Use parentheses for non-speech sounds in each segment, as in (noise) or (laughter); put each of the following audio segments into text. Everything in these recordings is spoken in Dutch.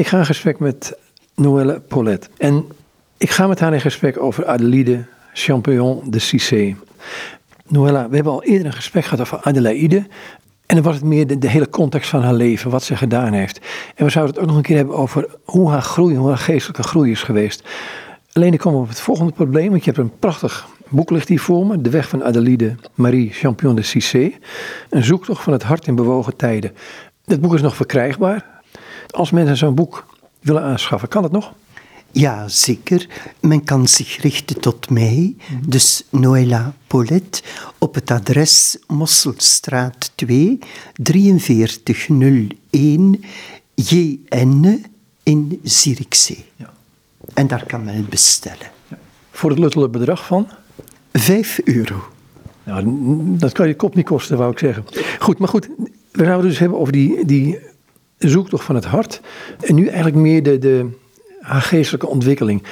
Ik ga in gesprek met Noëlle Paulette. En ik ga met haar in gesprek over Adelaide Champignon de Cissé. Noëlla, we hebben al eerder een gesprek gehad over Adelaide. En dan was het meer de, hele context van haar leven, wat ze gedaan heeft. En we zouden het ook nog een keer hebben over hoe haar groei, hoe haar geestelijke groei is geweest. Alleen ik kom op het volgende probleem, want je hebt een prachtig boek ligt hier voor me. De weg van Adelaide Marie Champion de Cissé. Een zoektocht van het hart in bewogen tijden. Dat boek is nog verkrijgbaar. Als mensen zo'n boek willen aanschaffen, kan het nog? Ja, zeker. Men kan zich richten tot mij, dus Noëlla Paulette, op het adres Mosselstraat 2, 4301 JN in Zierikzee. Ja. En daar kan men het bestellen. Ja. Voor het luttele bedrag van? Vijf euro. Nou, dat kan je kop niet kosten, wou ik zeggen. Goed, maar goed, we zouden dus hebben over die, die zoektocht van het hart. En nu eigenlijk meer de, de, haar geestelijke ontwikkeling.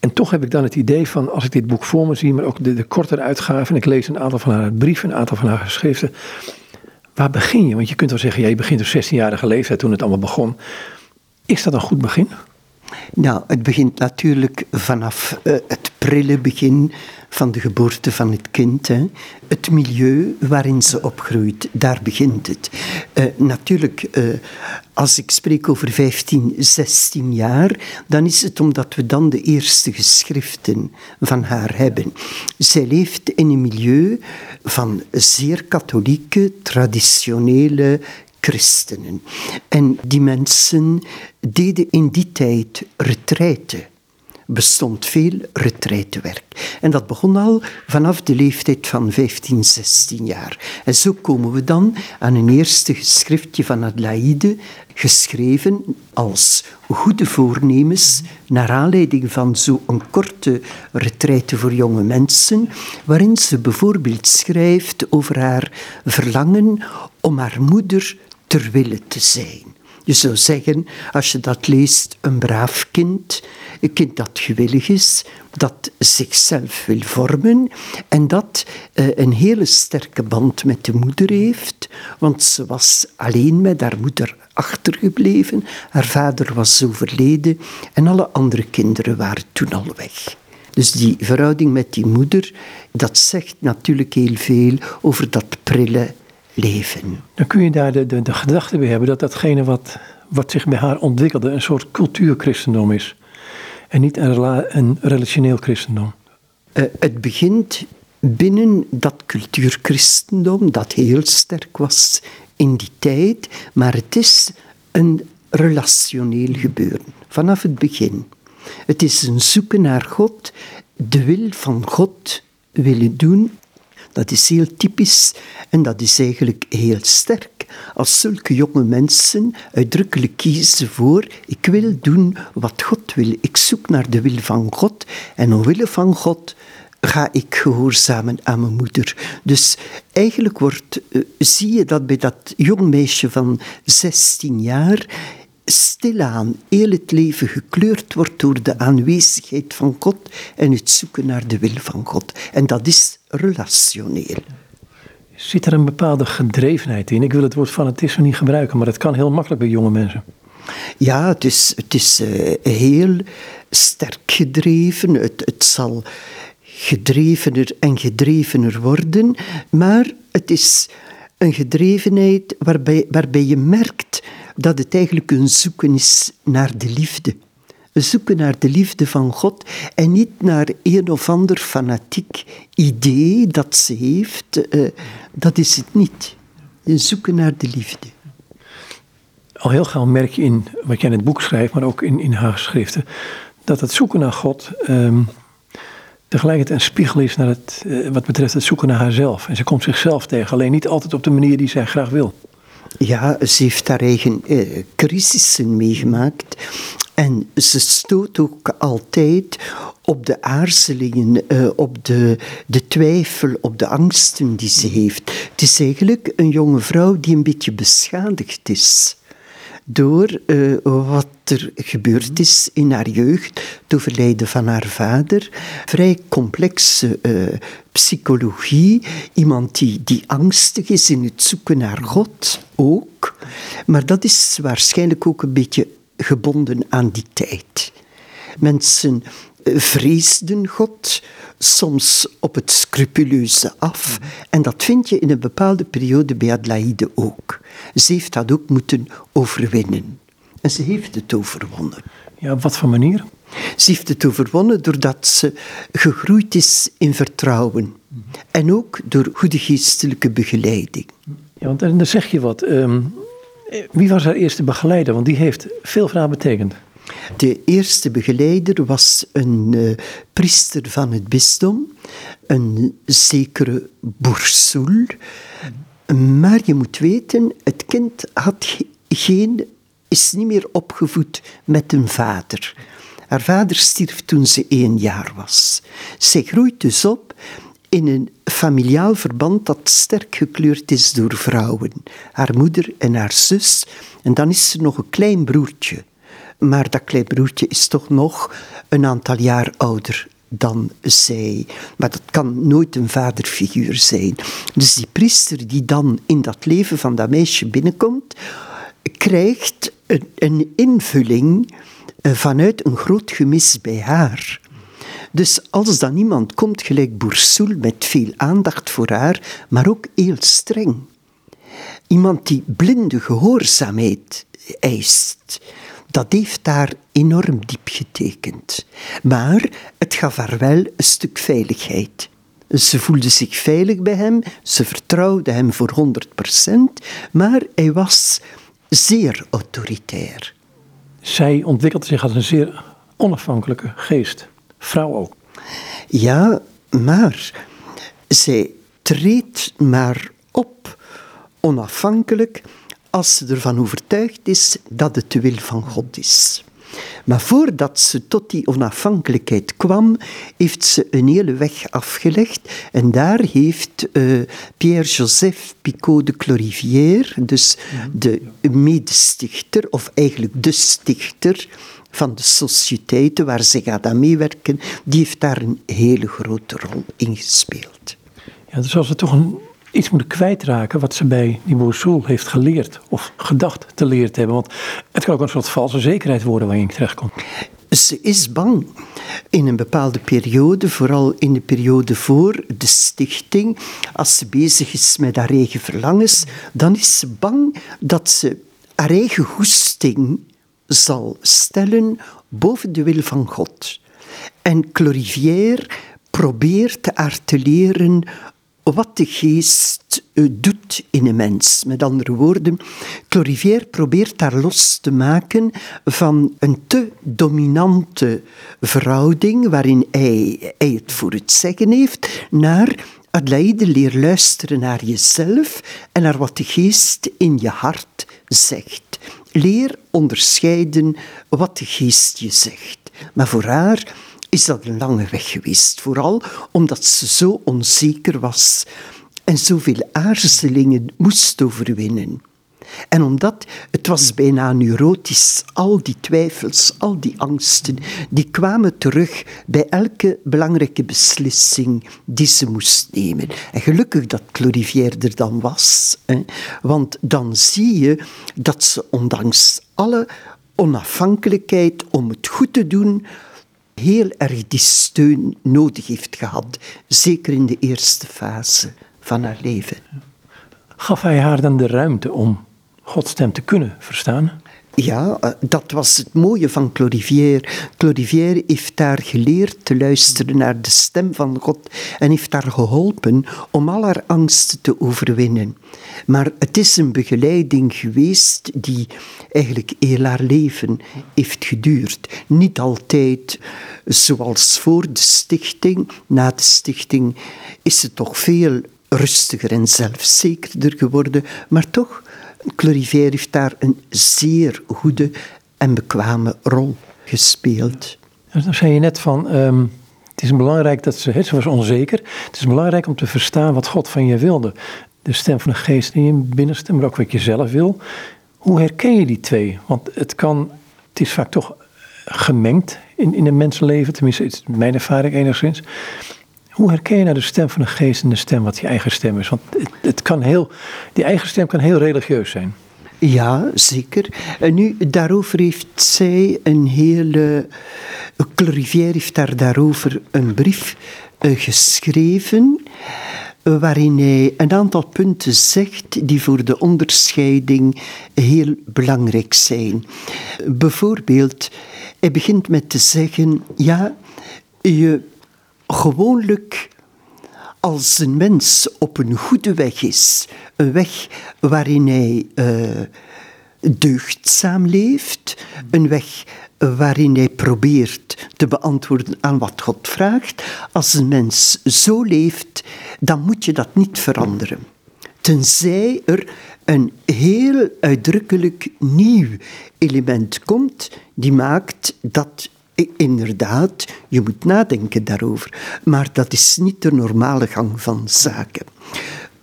En toch heb ik dan het idee van, als ik dit boek voor me zie, maar ook de, de kortere uitgaven, en ik lees een aantal van haar brieven, een aantal van haar geschriften. Waar begin je? Want je kunt wel zeggen, ja, je begint op 16-jarige leeftijd toen het allemaal begon. Is dat een goed begin? Nou, het begint natuurlijk vanaf uh, het prille begin van de geboorte van het kind. Hè. Het milieu waarin ze opgroeit, daar begint het. Uh, natuurlijk, uh, als ik spreek over 15, 16 jaar, dan is het omdat we dan de eerste geschriften van haar hebben. Zij leeft in een milieu van zeer katholieke, traditionele christenen. En die mensen deden in die tijd retraite bestond veel retraitewerk. En dat begon al vanaf de leeftijd van 15, 16 jaar. En zo komen we dan aan een eerste geschriftje van Adelaide, geschreven als goede voornemens, naar aanleiding van zo'n korte retraite voor jonge mensen, waarin ze bijvoorbeeld schrijft over haar verlangen om haar moeder ter wille te zijn. Je zou zeggen, als je dat leest, een braaf kind, een kind dat gewillig is, dat zichzelf wil vormen en dat uh, een hele sterke band met de moeder heeft, want ze was alleen met haar moeder achtergebleven, haar vader was overleden en alle andere kinderen waren toen al weg. Dus die verhouding met die moeder, dat zegt natuurlijk heel veel over dat prille leven. Dan kun je daar de, de, de gedachte bij hebben dat datgene wat, wat zich bij haar ontwikkelde een soort cultuurchristendom is. En niet een, een relationeel christendom. Uh, het begint binnen dat cultuurchristendom, dat heel sterk was in die tijd, maar het is een relationeel gebeuren vanaf het begin. Het is een zoeken naar God, de wil van God willen doen dat is heel typisch en dat is eigenlijk heel sterk. Als zulke jonge mensen uitdrukkelijk kiezen voor: ik wil doen wat God wil. Ik zoek naar de wil van God en omwille van God ga ik gehoorzamen aan mijn moeder. Dus eigenlijk wordt, uh, zie je dat bij dat jong meisje van 16 jaar stilaan heel het leven gekleurd wordt door de aanwezigheid van God en het zoeken naar de wil van God. En dat is relationeel. Zit er een bepaalde gedrevenheid in? Ik wil het woord fanatisme niet gebruiken, maar dat kan heel makkelijk bij jonge mensen. Ja, het is, het is uh, heel sterk gedreven. Het, het zal gedrevener en gedrevener worden, maar het is een gedrevenheid waarbij, waarbij je merkt dat het eigenlijk een zoeken is naar de liefde. Een zoeken naar de liefde van God en niet naar een of ander fanatiek idee dat ze heeft. Uh, dat is het niet. Een zoeken naar de liefde. Al heel gauw merk je in wat jij in het boek schrijft, maar ook in, in haar geschriften, dat het zoeken naar God um, tegelijkertijd een spiegel is naar het, uh, wat betreft het zoeken naar haarzelf. En ze komt zichzelf tegen, alleen niet altijd op de manier die zij graag wil. Ja, ze heeft haar eigen eh, crisissen meegemaakt. En ze stoot ook altijd op de aarzelingen, uh, op de, de twijfel, op de angsten die ze heeft. Het is eigenlijk een jonge vrouw die een beetje beschadigd is door uh, wat er gebeurd is in haar jeugd, het overlijden van haar vader. Vrij complexe uh, psychologie, iemand die, die angstig is in het zoeken naar God ook. Maar dat is waarschijnlijk ook een beetje gebonden aan die tijd. Mensen eh, vreesden God, soms op het scrupuleuze af. En dat vind je in een bepaalde periode bij Adelaide ook. Ze heeft dat ook moeten overwinnen. En ze heeft het overwonnen. Ja, op wat voor manier? Ze heeft het overwonnen doordat ze gegroeid is in vertrouwen. En ook door goede geestelijke begeleiding. Ja, want dan zeg je wat. Ehm, wie was haar eerste begeleider? Want die heeft veel voor haar betekend. De eerste begeleider was een uh, priester van het bisdom, een zekere Boursoul. Maar je moet weten, het kind had geen, is niet meer opgevoed met een vader. Haar vader stierf toen ze één jaar was. Zij groeit dus op in een familiaal verband dat sterk gekleurd is door vrouwen. Haar moeder en haar zus. En dan is er nog een klein broertje. Maar dat klein broertje is toch nog een aantal jaar ouder dan zij. Maar dat kan nooit een vaderfiguur zijn. Dus die priester die dan in dat leven van dat meisje binnenkomt, krijgt een, een invulling eh, vanuit een groot gemis bij haar. Dus als dan iemand komt, gelijk Boursoul, met veel aandacht voor haar, maar ook heel streng. Iemand die blinde gehoorzaamheid eist, dat heeft daar enorm diep getekend. Maar het gaf haar wel een stuk veiligheid. Ze voelde zich veilig bij hem, ze vertrouwde hem voor 100%, maar hij was zeer autoritair. Zij ontwikkelde zich als een zeer onafhankelijke geest. Vrouw ook. Ja, maar zij treedt maar op onafhankelijk als ze ervan overtuigd is dat het de wil van God is. Maar voordat ze tot die onafhankelijkheid kwam, heeft ze een hele weg afgelegd. En daar heeft uh, Pierre-Joseph Picot de Clorivière, dus de medestichter, of eigenlijk de stichter van de sociëteiten waar ze gaat aan meewerken, die heeft daar een hele grote rol in gespeeld. Ja, dus als we toch een iets moeten kwijtraken wat ze bij die Boursoul heeft geleerd of gedacht te leren hebben. Want het kan ook een soort valse zekerheid worden waar je in terechtkomt. Ze is bang in een bepaalde periode, vooral in de periode voor de stichting, als ze bezig is met haar eigen verlangens, dan is ze bang dat ze haar eigen goesting zal stellen boven de wil van God. En Clorivière probeert haar te leren wat de geest doet in een mens. Met andere woorden, Clorivière probeert daar los te maken van een te dominante verhouding waarin hij, hij het voor het zeggen heeft, naar Adelaide leer luisteren naar jezelf en naar wat de geest in je hart zegt. Leer onderscheiden wat de geest je zegt. Maar voor haar is dat een lange weg geweest. Vooral omdat ze zo onzeker was en zoveel aarzelingen moest overwinnen. En omdat het was bijna neurotisch, al die twijfels, al die angsten, die kwamen terug bij elke belangrijke beslissing die ze moest nemen. En gelukkig dat Clorivière er dan was, want dan zie je dat ze ondanks alle onafhankelijkheid om het goed te doen, heel erg die steun nodig heeft gehad, zeker in de eerste fase van haar leven. Gaf hij haar dan de ruimte om Gods stem te kunnen verstaan? Ja, eh, dat was het mooie van Clorivière. Clorivière heeft daar geleerd te luisteren naar de stem van God en heeft haar geholpen om al haar angsten te overwinnen. Maar het is een begeleiding geweest die eigenlijk heel haar leven heeft geduurd. Niet altijd zoals voor de stichting. Na de stichting is ze toch veel rustiger en zelfzekerder geworden, maar toch Clorivière heeft daar een zeer goede en bekwame rol gespeeld. Dan zei je net van, um, het is belangrijk dat ze, ze was onzeker, het is belangrijk om te verstaan wat God van je wilde. De stem van de geest in je binnenste, maar ook wat je zelf wil. Hoe herken je die twee? Want het kan, het is vaak toch gemengd in, in een mensenleven, tenminste, het is mijn ervaring enigszins. Hoe herken je nou de stem van de geest en de stem wat je eigen stem is? Want het, het kan heel, die eigen stem kan heel religieus zijn. Ja, zeker. En nu, daarover heeft zij een hele... Clorivière heeft daar daarover een brief uh, geschreven waarin hij een aantal punten zegt die voor de onderscheiding heel belangrijk zijn. Bijvoorbeeld, hij begint met te zeggen, ja, je gewoonlijk als een mens op een goede weg is, een weg waarin hij uh, deugdzaam leeft, een weg waarin hij probeert te beantwoorden aan wat God vraagt. Als een mens zo leeft, dan moet je dat niet veranderen. Tenzij er een heel uitdrukkelijk nieuw element komt, die maakt dat inderdaad, je moet nadenken daarover. Maar dat is niet de normale gang van zaken.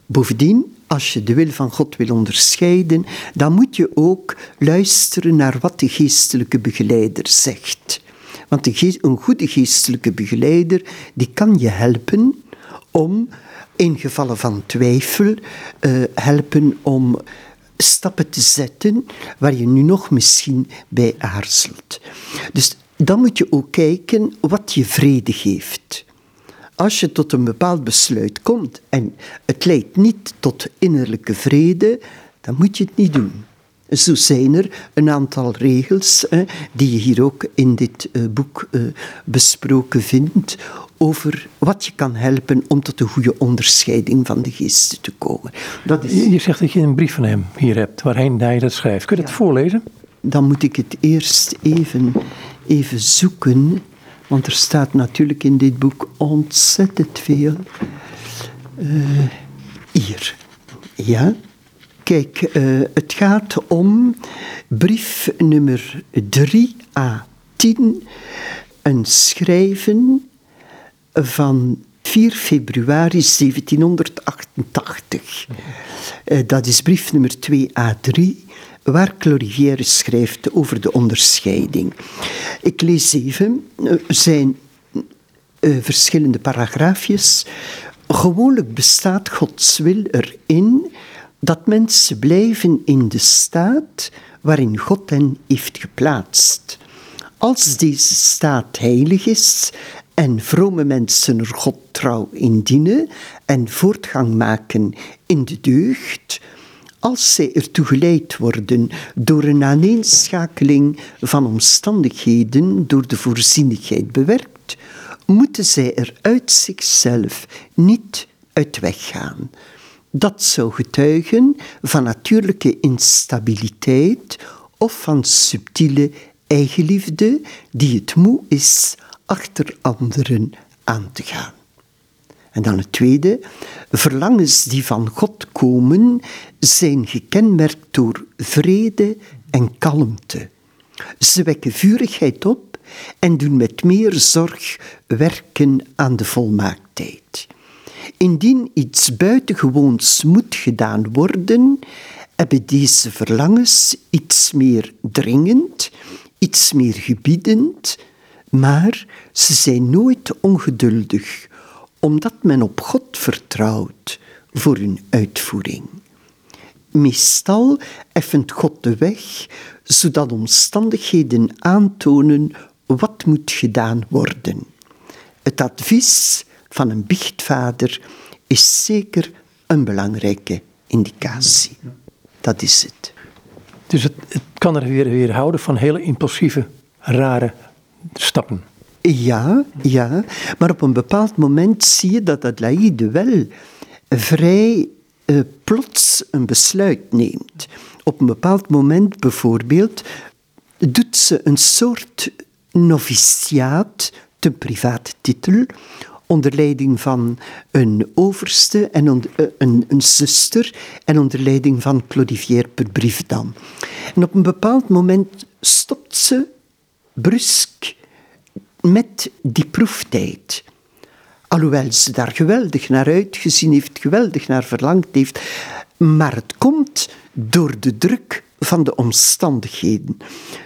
Bovendien, als je de wil van God wil onderscheiden, dan moet je ook luisteren naar wat de geestelijke begeleider zegt. Want een goede geestelijke begeleider, die kan je helpen om, in gevallen van twijfel, uh, helpen om stappen te zetten waar je nu nog misschien bij aarzelt. Dus dan moet je ook kijken wat je vrede geeft. Als je tot een bepaald besluit komt en het leidt niet tot innerlijke vrede, dan moet je het niet doen. Zo zijn er een aantal regels die je hier ook in dit eh, boek eh, besproken vindt over wat je kan helpen om tot een goede onderscheiding van de geesten te komen. Dat is... Je zegt dat je een brief van hem hier hebt waarin hij dat schrijft. Kun je het voorlezen? Dan moet ik het eerst even, even zoeken. Want er staat natuurlijk in dit boek ontzettend veel. Uh, hier. Ja. Kijk, uh, het gaat om brief nummer 3a10. Een schrijven van 4 februari 1788. Uh, dat is brief nummer 2a3 waar Clorivière schrijft over de onderscheiding. Ik lees even Er zijn uh, verschillende paragraafjes. Gewoonlijk bestaat Gods wil erin dat mensen blijven in de staat waarin God hen heeft geplaatst. Als deze staat heilig is en vrome mensen er God trouw in dienen en voortgang maken in de deugd, als zij ertoe geleid worden door een aaneenschakeling van omstandigheden door de voorzienigheid bewerkt, moeten zij er uit zichzelf niet uit weggaan. Dat zou getuigen van natuurlijke instabiliteit of van subtiele eigenliefde die het moe is achter anderen aan te gaan. En dan het tweede, verlangens die van God komen zijn gekenmerkt door vrede en kalmte. Ze wekken vurigheid op en doen met meer zorg werken aan de volmaaktheid. Indien iets buitengewoons moet gedaan worden, hebben deze verlangens iets meer dringend, iets meer gebiedend, maar ze zijn nooit ongeduldig omdat men op God vertrouwt voor hun uitvoering. Meestal effent God de weg, zodat omstandigheden aantonen wat moet gedaan worden. Het advies van een biechtvader is zeker een belangrijke indicatie. Dat is het. Dus het, het kan er weer weerhouden van hele impulsieve, rare stappen. Ja, ja, maar op een bepaald moment zie je dat Adelaide wel vrij uh, plots een besluit neemt. Op een bepaald moment bijvoorbeeld doet ze een soort noviciaat, ten private titel, onder leiding van een overste en uh, een, een, zuster en onder leiding van Claudivier per brief dan. En op een bepaald moment stopt ze brusk met die proeftijd. Alhoewel ze daar geweldig naar uitgezien heeft, geweldig naar verlangd heeft. Maar het komt door de druk van de omstandigheden.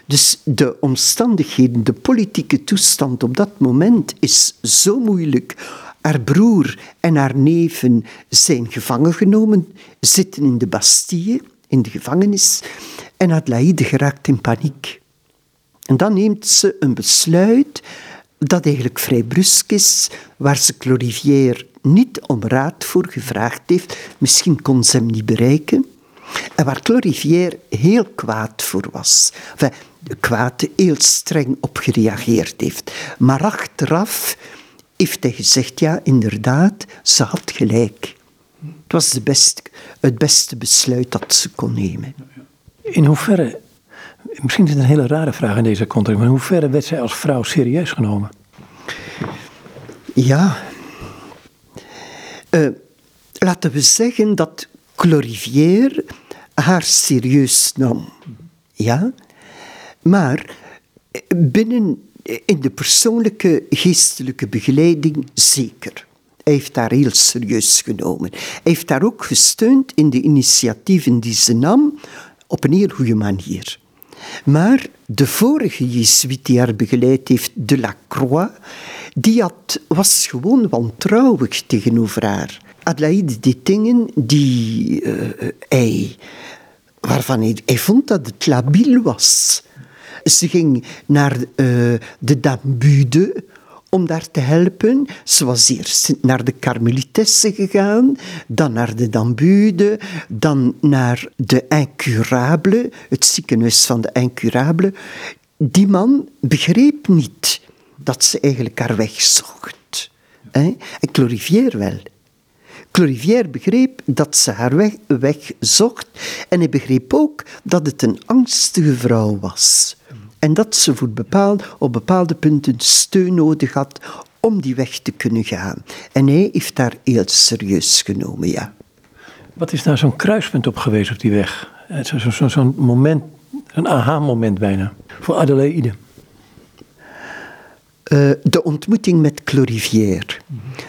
Dus de omstandigheden, de politieke toestand op dat moment is zo moeilijk. Haar broer en haar neven zijn gevangen genomen, zitten in de Bastille in de gevangenis. En Adelaide geraakt in paniek. En dan neemt ze een besluit dat eigenlijk vrij brusk is, waar ze Clorivière niet om raad voor gevraagd heeft. Misschien kon ze hem niet bereiken. En waar Clorivière heel kwaad voor was. Enfin, kwaad, heel streng op gereageerd heeft. Maar achteraf heeft hij gezegd, ja, inderdaad, ze had gelijk. Het was het beste besluit dat ze kon nemen. In hoeverre, misschien is het een hele rare vraag in deze context, maar in hoeverre werd zij als vrouw serieus genomen? Ja, uh, laten we zeggen dat Clorivière haar serieus nam. Ja, maar binnen in de persoonlijke geestelijke begeleiding zeker. Hij heeft daar heel serieus genomen. Hij heeft daar ook gesteund in de initiatieven die ze nam op een heel goede manier. Maar de vorige Jezuïet die haar begeleid heeft, de die had, was gewoon wantrouwig tegenover haar. Adelaide dingen die uh, hij, waarvan hij, hij vond dat het labiel was. Ze ging naar uh, de Dambude om daar te helpen. Ze was eerst naar de Karmelitessen gegaan, dan naar de Dambude, dan naar de Incurable, het ziekenhuis van de Incurable. Die man begreep niet dat ze eigenlijk haar weg zocht. En Clorivière wel. Clorivière begreep dat ze haar weg, weg zocht en hij begreep ook dat het een angstige vrouw was. En dat ze voor bepaald, op bepaalde punten steun nodig had om die weg te kunnen gaan. En hij heeft daar heel serieus genomen, ja. Wat is daar zo'n kruispunt op geweest op die weg? Zo'n zo, zo, zo moment, een aha-moment bijna, voor Adelaide. Uh, de ontmoeting met Clorivière.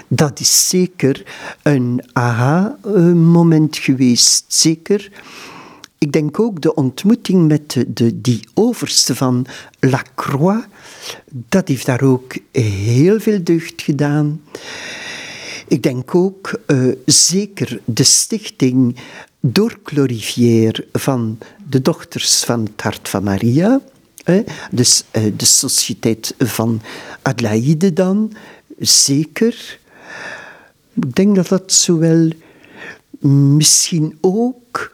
Dat is zeker een aha-moment geweest. Zeker ik denk ook de ontmoeting met de, die overste van Lacroix, dat heeft daar ook heel veel deugd gedaan. Ik denk ook uh, zeker de stichting door Clorivière van de dochters van het Hart van Maria, dus uh, de sociëteit van Adelaide dan, zeker. Ik denk dat dat zowel misschien ook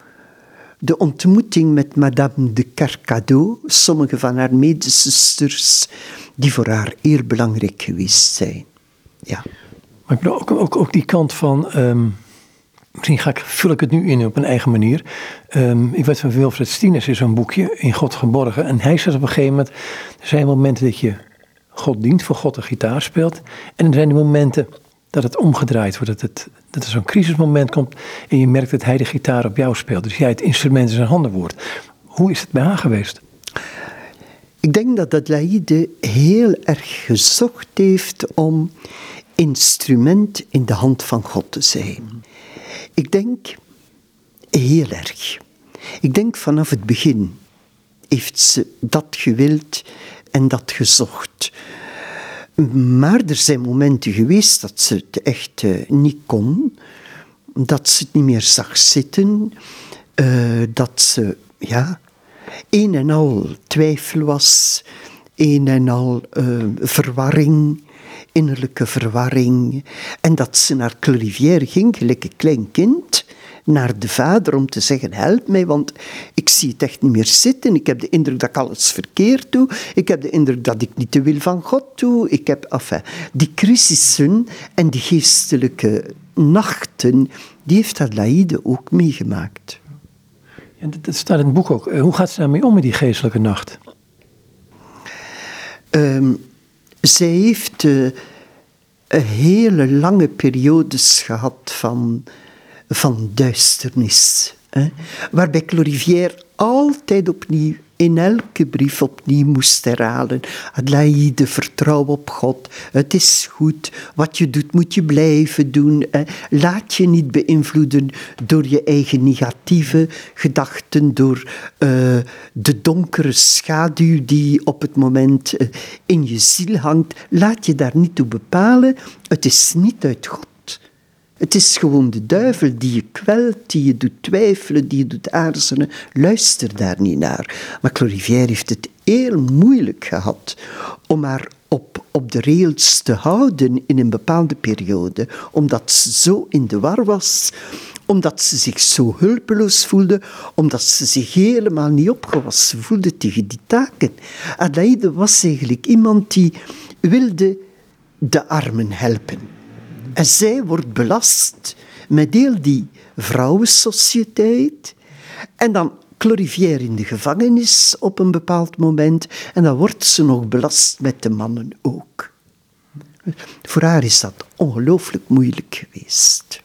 de ontmoeting met Madame de Carcado, sommige van haar medezusters, die voor haar heel belangrijk geweest zijn. Ja. Maar ik bedoel ook, ook, die kant van. Um, misschien ga ik, vul ik het nu in op een eigen manier. Um, ik weet van Wilfred Stines is zo'n boekje, In God geborgen. En hij zegt op een gegeven moment: er zijn momenten dat je God dient, voor God de gitaar speelt. En er zijn die momenten dat het omgedraaid wordt. Dat, het, dat er zo'n crisismoment komt en je merkt dat hij de gitaar op jou speelt. Dus jij het instrument in zijn handen wordt. Hoe is het bij haar geweest? Ik denk dat Adelaide heel erg gezocht heeft om instrument in de hand van God te zijn. Ik denk heel erg. Ik denk vanaf het begin heeft ze dat gewild en dat gezocht. Maar er zijn momenten geweest dat ze het echt uh, niet kon. Dat ze het niet meer zag zitten. Uh, dat ze, ja, een en al twijfel was. Een en al uh, verwarring, innerlijke verwarring. En dat ze naar Clarivière ging, gelijk een klein kind naar de vader om te zeggen: help mij, want ik zie het echt niet meer zitten. Ik heb de indruk dat ik alles verkeerd doe. Ik heb de indruk dat ik niet de wil van God doe. Ik heb, enfin, die crisissen en die geestelijke nachten, die heeft Adelaide ook meegemaakt. En dat staat in het boek ook. Eh, hoe gaat ze daarmee om met die geestelijke nacht? Um, zij heeft uh, hele lange periodes gehad van van duisternis. Hè, waarbij Clorivière altijd opnieuw in elke brief opnieuw moest herhalen. Adelaide, vertrouw op God. Het is goed. Wat je doet, moet je blijven doen. Laat je niet beïnvloeden door je eigen negatieve gedachten, door uh, de donkere schaduw die op het moment uh, in je ziel hangt. Laat je daar niet toe bepalen. Het is niet uit God. Het is gewoon de duivel die je kwelt, die je doet twijfelen, die je doet aarzelen. Luister daar niet naar. Maar Clorivière heeft het heel moeilijk gehad om haar op, op de rails te houden in een bepaalde periode, omdat ze zo in de war was, omdat ze zich zo hulpeloos voelde, omdat ze zich helemaal niet opgewassen voelde tegen die taken. Adelaide was eigenlijk iemand die wilde de armen helpen. En zij wordt belast met heel die vrouwensociëteit. En dan Clorivière in de gevangenis op een bepaald moment. En dan wordt ze nog belast met de mannen ook. Voor haar is dat ongelooflijk moeilijk geweest.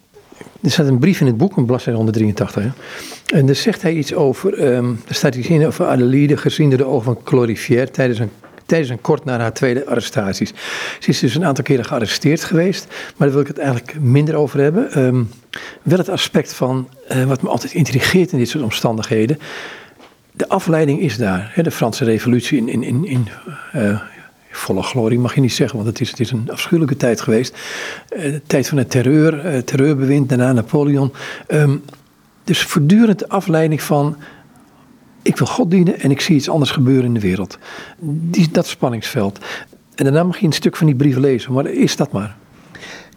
Er staat een brief in het boek, een bladzijde 183. Hè? En daar zegt hij iets over, um, er staat iets in over Adelaide gezien door de ogen van Clorivière tijdens een tijdens een kort na haar tweede arrestaties. Ze is dus een aantal keren gearresteerd geweest, maar daar wil ik het eigenlijk minder over hebben. Um, wel het aspect van, uh, wat me altijd intrigeert in dit soort omstandigheden. De afleiding is daar. Hè, de Franse revolutie in, in, in, in uh, volle glorie mag je niet zeggen, want het is, het is een afschuwelijke tijd geweest. Uh, de tijd van het terreur, terreurbewind, daarna Napoleon. Um, dus voortdurend de afleiding van ik wil God dienen en ik zie iets anders gebeuren in de wereld. Die, dat spanningsveld. En daarna mag je een stuk van die brief lezen, maar is dat maar.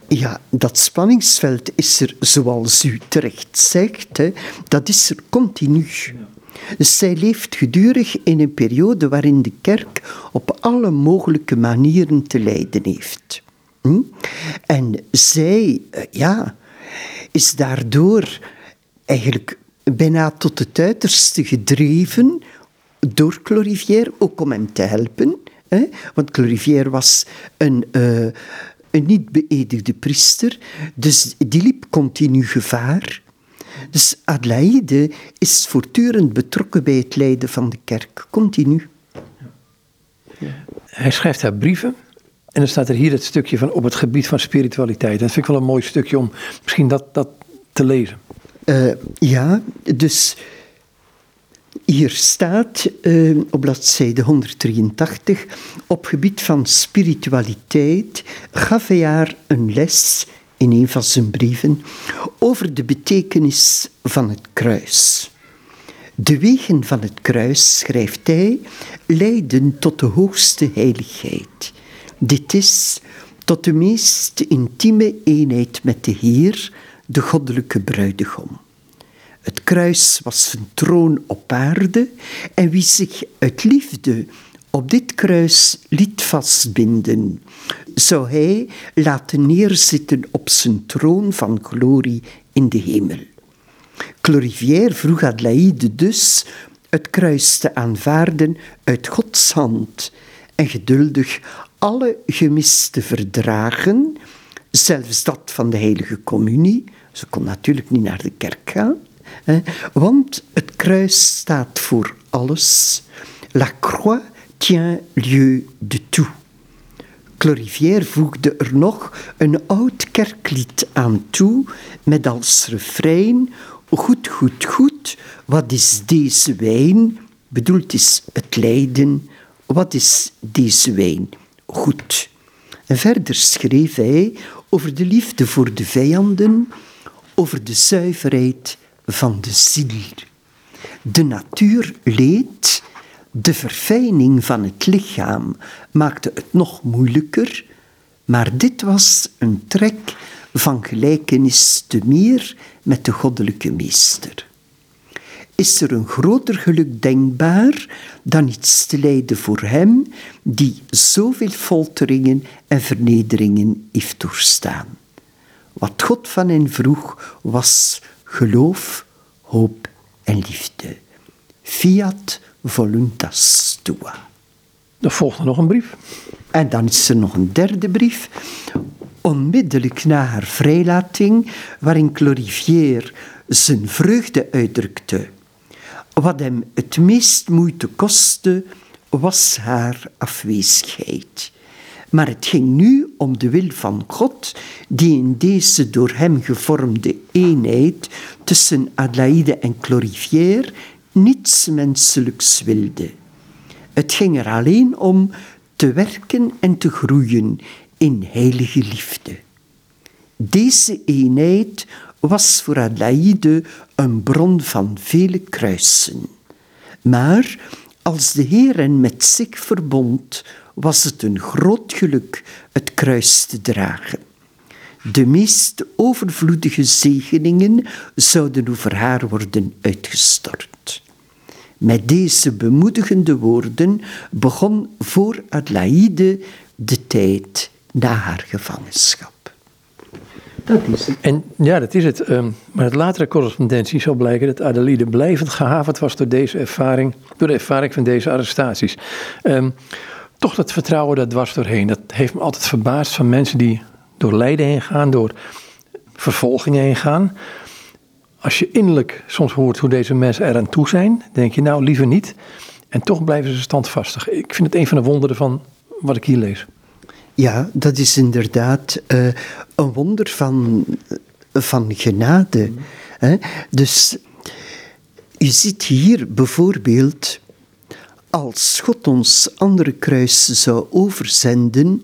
Ja, dat spanningsveld is er, zoals u terecht zegt, hè, dat is er continu. Dus zij leeft gedurig in een periode waarin de kerk op alle mogelijke manieren te lijden heeft. Hm? En zij, eh, ja, is daardoor eigenlijk bijna tot het uiterste gedreven door Clorivière, ook om hem te helpen. Hè? Want Clorivière was een, uh, een niet beëdigde priester, dus die liep continu gevaar. Dus Adelaide is voortdurend betrokken bij het leiden van de kerk, continu. Hij schrijft haar brieven. En dan staat er hier het stukje van op het gebied van spiritualiteit. Dat vind ik wel een mooi stukje om misschien dat, dat te lezen. Uh, ja, dus hier staat uh, op bladzijde 183, op gebied van spiritualiteit gaf hij haar een les in een van zijn brieven over de betekenis van het kruis. De wegen van het kruis, schrijft hij, leiden tot de hoogste heiligheid. Dit is tot de meest intieme eenheid met de Heer, de goddelijke bruidegom. Het kruis was zijn troon op aarde en wie zich uit liefde op dit kruis liet vastbinden, zou hij laten neerzitten op zijn troon van glorie in de hemel. Clorivière vroeg Adelaide dus het kruis te aanvaarden uit Gods hand en geduldig alle gemiste verdragen, zelfs dat van de heilige communie, ze kon natuurlijk niet naar de kerk gaan, hè, want het kruis staat voor alles. La croix tient lieu de tout. Clorivière voegde er nog een oud kerklied aan toe met als refrein Goed, goed, goed, wat is deze wijn? Bedoeld is het lijden. Wat is deze wijn? Goed. En verder schreef hij over de liefde voor de vijanden, over de zuiverheid van de ziel. De natuur leed, de verfijning van het lichaam maakte het nog moeilijker, maar dit was een trek van gelijkenis te meer met de goddelijke meester. Is er een groter geluk denkbaar dan iets te lijden voor hem die zoveel folteringen en vernederingen heeft doorstaan? Wat God van hen vroeg was geloof, hoop en liefde. Fiat voluntas tua. Er volgt er nog een brief. En dan is er nog een derde brief. Onmiddellijk na haar vrijlating, waarin Clorivière zijn vreugde uitdrukte. Wat hem het meest moeite kostte, was haar afwezigheid. Maar het ging nu om de wil van God, die in deze door hem gevormde eenheid tussen Adelaide en Clorivière niets menselijks wilde. Het ging er alleen om te werken en te groeien in heilige liefde. Deze eenheid was voor Adelaide een bron van vele kruisen. Maar als de Heer hen met zich verbond, was het een groot geluk het kruis te dragen. De meest overvloedige zegeningen zouden over haar worden uitgestort. Met deze bemoedigende woorden begon voor Adelaide de tijd na haar gevangenschap. Dat is het. En ja, dat is het. Um, maar uit latere correspondentie zal blijken dat Adelaide blijvend gehavend was door deze ervaring, door de ervaring van deze arrestaties. Um, toch dat vertrouwen dat dwars doorheen. Dat heeft me altijd verbaasd van mensen die door lijden heen gaan, door vervolgingen heen gaan. Als je innerlijk soms hoort hoe deze mensen eraan toe zijn, denk je nou liever niet. En toch blijven ze standvastig. Ik vind het een van de wonderen van wat ik hier lees. Ja, dat is inderdaad uh, een wonder van, van genade. Hè? Dus je ziet hier bijvoorbeeld, als God ons andere kruis zou overzenden,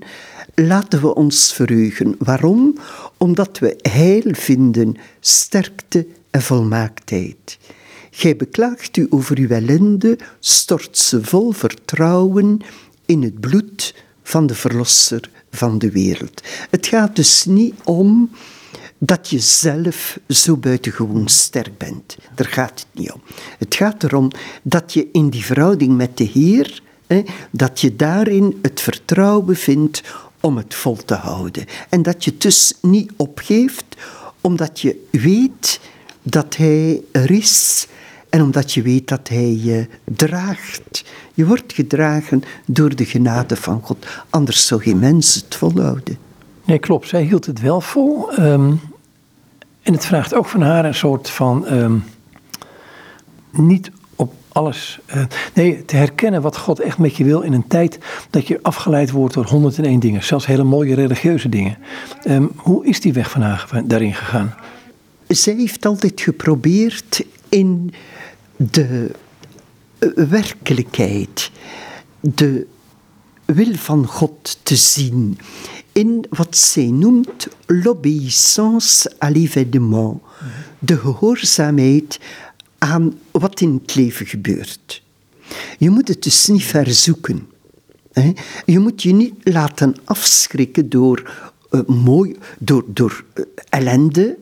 laten we ons verheugen. Waarom? Omdat we heil vinden, sterkte en volmaaktheid. Gij beklaagt u over uw ellende, stort ze vol vertrouwen in het bloed van de Verlosser van de wereld. Het gaat dus niet om dat je zelf zo buitengewoon sterk bent. Daar gaat het niet om. Het gaat erom dat je in die verhouding met de Heer, hè, dat je daarin het vertrouwen vindt om het vol te houden. En dat je dus niet opgeeft, omdat je weet dat Hij er is en omdat je weet dat Hij je draagt. Je wordt gedragen door de genade van God. Anders zou geen mens het volhouden. Nee, klopt. Zij hield het wel vol. Um, en het vraagt ook van haar een soort van. Um, niet op alles. Uh, nee, te herkennen wat God echt met je wil in een tijd dat je afgeleid wordt door 101 dingen. Zelfs hele mooie religieuze dingen. Um, hoe is die weg van haar daarin gegaan? Zij heeft altijd geprobeerd in de eh, werkelijkheid, de wil van God te zien in wat zij noemt l'obéissance à l'événement, de gehoorzaamheid aan wat in het leven gebeurt. Je moet het dus niet verzoeken. Je moet je niet laten afschrikken door, uh, door, door uh, ellende,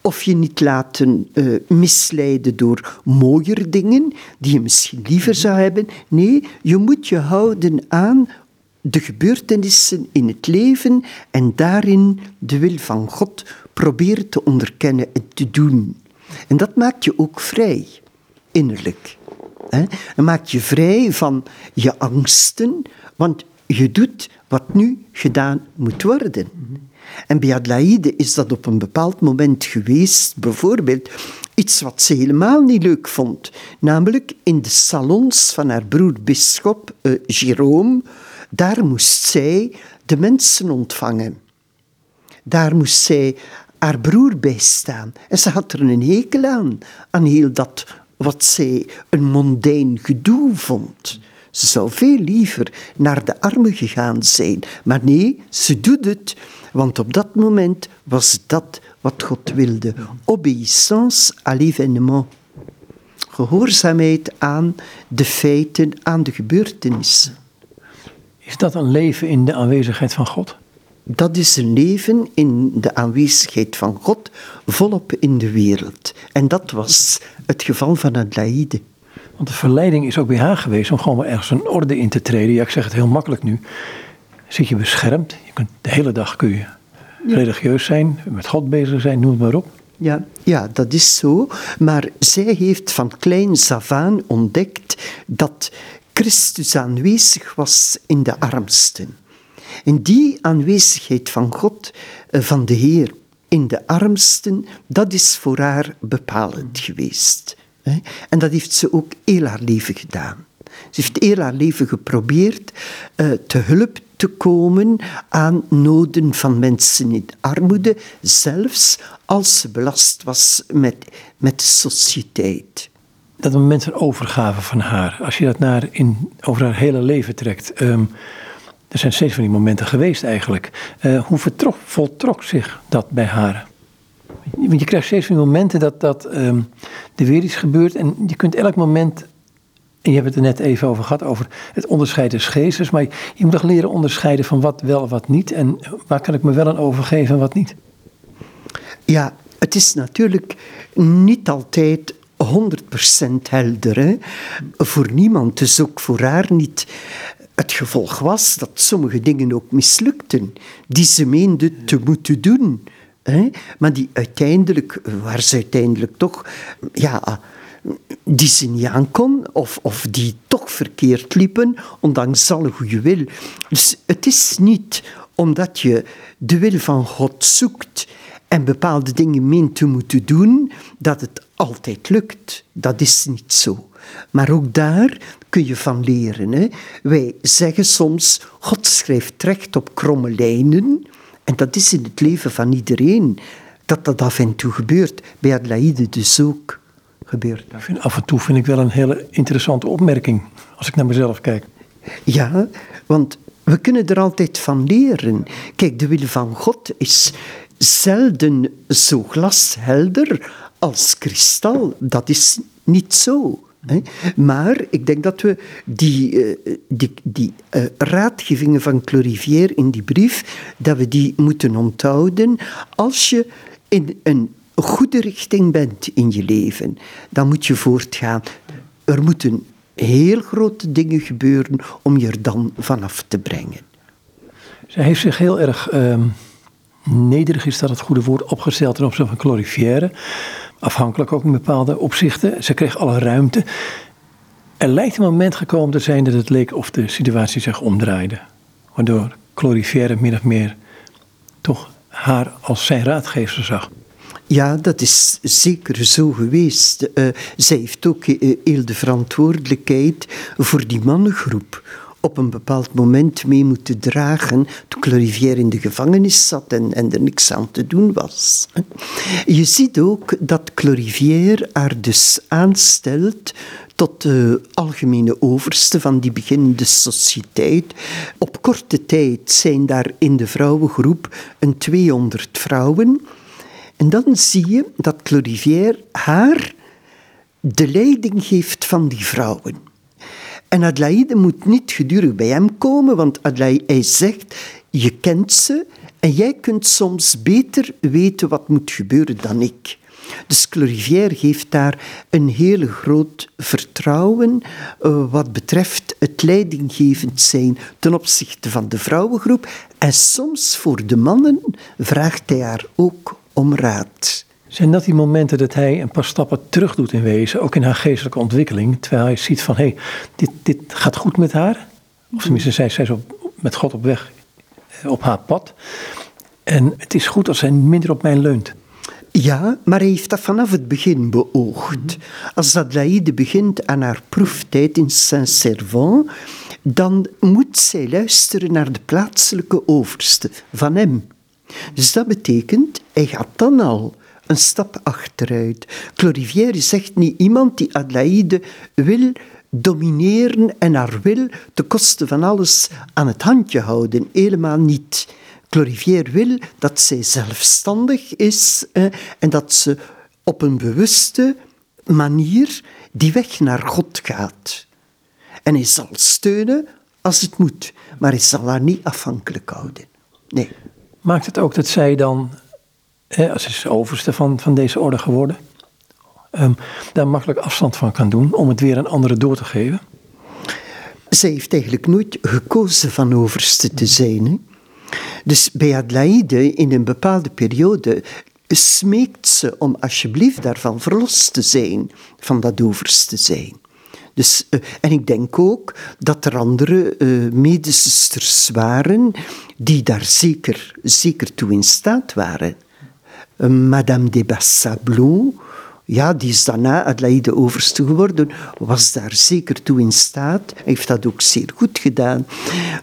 of je niet laten uh, misleiden door mooier dingen die je misschien liever zou hebben. Nee, je moet je houden aan de gebeurtenissen in het leven en daarin de wil van God proberen te onderkennen en te doen. En dat maakt je ook vrij, innerlijk. Dat maakt je vrij van je angsten, want je doet wat nu gedaan moet worden. En bij Adelaide is dat op een bepaald moment geweest, bijvoorbeeld iets wat ze helemaal niet leuk vond. Namelijk in de salons van haar broer bisschop uh, Jérôme, daar moest zij de mensen ontvangen. Daar moest zij haar broer bij staan. En ze had er een hekel aan, aan heel dat wat zij een mondain gedoe vond. Ze zou veel liever naar de armen gegaan zijn. Maar nee, ze doet het want op dat moment was dat wat God wilde. Obéissance à l'événement. Gehoorzaamheid aan de feiten, aan de gebeurtenissen. Is dat een leven in de aanwezigheid van God? Dat is een leven in de aanwezigheid van God, volop in de wereld. En dat was het geval van Adelaide. Want de verleiding is ook bij haar geweest om gewoon maar ergens een orde in te treden. Ja, ik zeg het heel makkelijk nu zit je beschermd. Je kunt, de hele dag kun je religieus zijn, met God bezig zijn, noem het maar op. Ja, ja, dat is zo. Maar zij heeft van klein af ontdekt dat Christus aanwezig was in de armsten. En die aanwezigheid van God, eh, van de Heer, in de armsten, dat is voor haar bepalend geweest. En dat heeft ze ook heel haar leven gedaan. Ze heeft heel haar leven geprobeerd uh, te hulp te komen aan noden van mensen in armoede, zelfs als ze belast was met, met de sociëteit. Dat moment van overgave van haar, als je dat naar in, over haar hele leven trekt. Um, Er zijn steeds van die momenten geweest eigenlijk. Uh, hoe vertrok, voltrok zich dat bij haar? Want je krijgt steeds van die momenten dat, dat um, er weer iets gebeurt. En je kunt elk moment en je hebt het er net even over gehad, over het onderscheid des geestes. Maar je moet toch leren onderscheiden van wat wel en wat niet. En waar kan ik me wel aan overgeven en wat niet? Ja, het is natuurlijk niet altijd 100% helder. Hè? Voor niemand, dus ook voor haar niet. Het gevolg was dat sommige dingen ook mislukten, die ze meende te moeten doen. Hè? Maar die uiteindelijk, waar ze uiteindelijk toch ja, die ze niet aankon of, of die toch verkeerd liepen, ondanks alle goede wil. Dus het is niet omdat je de wil van God zoekt en bepaalde dingen meent te moeten doen, dat het altijd lukt. Dat is niet zo. Maar ook daar kun je van leren. Hè? Wij zeggen soms, God schrijft recht op kromme lijnen. En dat is in het leven van iedereen. Dat dat af en toe gebeurt. Bij Adelaide dus ook gebeurt. af en toe vind ik wel een hele interessante opmerking, als ik naar mezelf kijk. Ja, want we kunnen er altijd van leren. Kijk, de wil van God is zelden zo glashelder als kristal. Dat is niet zo. Hè? Maar ik denk dat we die, uh, die, die uh, raadgevingen van Clorivier in die brief, dat we die moeten onthouden als je in een goede richting bent in je leven, dan moet je voortgaan. Er moeten heel grote dingen gebeuren om je er dan vanaf te brengen. Zij heeft zich heel erg uh, nederig, is dat het goede woord, opgesteld ten opzichte van Clorifière. Afhankelijk ook in bepaalde opzichten. Ze kreeg alle ruimte. Er lijkt een moment gekomen te zijn dat het leek of de situatie zich omdraaide. Waardoor Clorifière min of meer toch haar als zijn raadgever zag. Ja, dat is zeker zo geweest. Uh, zij heeft ook uh, heel de verantwoordelijkheid voor die mannengroep op een bepaald moment mee moeten dragen toen Clorivier in de gevangenis zat en, en er niks aan te doen was. Je ziet ook dat Clorivier haar dus aanstelt tot de algemene overste van die beginnende sociëteit. Op korte tijd zijn daar in de vrouwengroep een 200 vrouwen. En dan zie je dat Clorivier haar de leiding geeft van die vrouwen. En Adelaide moet niet gedurig bij hem komen, want Adelaide, hij zegt, je kent ze en jij kunt soms beter weten wat moet gebeuren dan ik. Dus Clorivier geeft daar een heel groot vertrouwen uh, wat betreft het leidinggevend zijn ten opzichte van de vrouwengroep. En soms voor de mannen vraagt hij haar ook om raad. Zijn dat die momenten dat hij een paar stappen terug doet in wezen, ook in haar geestelijke ontwikkeling, terwijl hij ziet van hé, hey, dit, dit gaat goed met haar? Of tenminste, zij, zij is met God op weg, eh, op haar pad. En het is goed als zij minder op mij leunt. Ja, maar hij heeft dat vanaf het begin beoogd. Als Adelaide begint aan haar proeftijd in Saint-Servant, dan moet zij luisteren naar de plaatselijke overste van hem. Dus dat betekent, hij gaat dan al een stap achteruit. Clorivière zegt niet iemand die Adelaide wil domineren en haar wil te koste van alles aan het handje houden. Helemaal niet. Clorivière wil dat zij zelfstandig is en dat ze op een bewuste manier die weg naar God gaat. En hij zal steunen als het moet, maar hij zal haar niet afhankelijk houden. Nee. Maakt het ook dat zij dan, hè, als is overste van, van deze orde geworden, um, daar makkelijk afstand van kan doen om het weer aan anderen door te geven? Zij heeft eigenlijk nooit gekozen van overste te zijn. Hè? Dus bij Adelaide in een bepaalde periode smeekt ze om alsjeblieft daarvan verlost te zijn, van dat overste zijn. Dus, uh, en ik denk ook dat er andere uh, medezusters waren die daar zeker, zeker toe in staat waren. Madame de ja, die is daarna Adelaide overste geworden, was daar zeker toe in staat. Heeft dat ook zeer goed gedaan.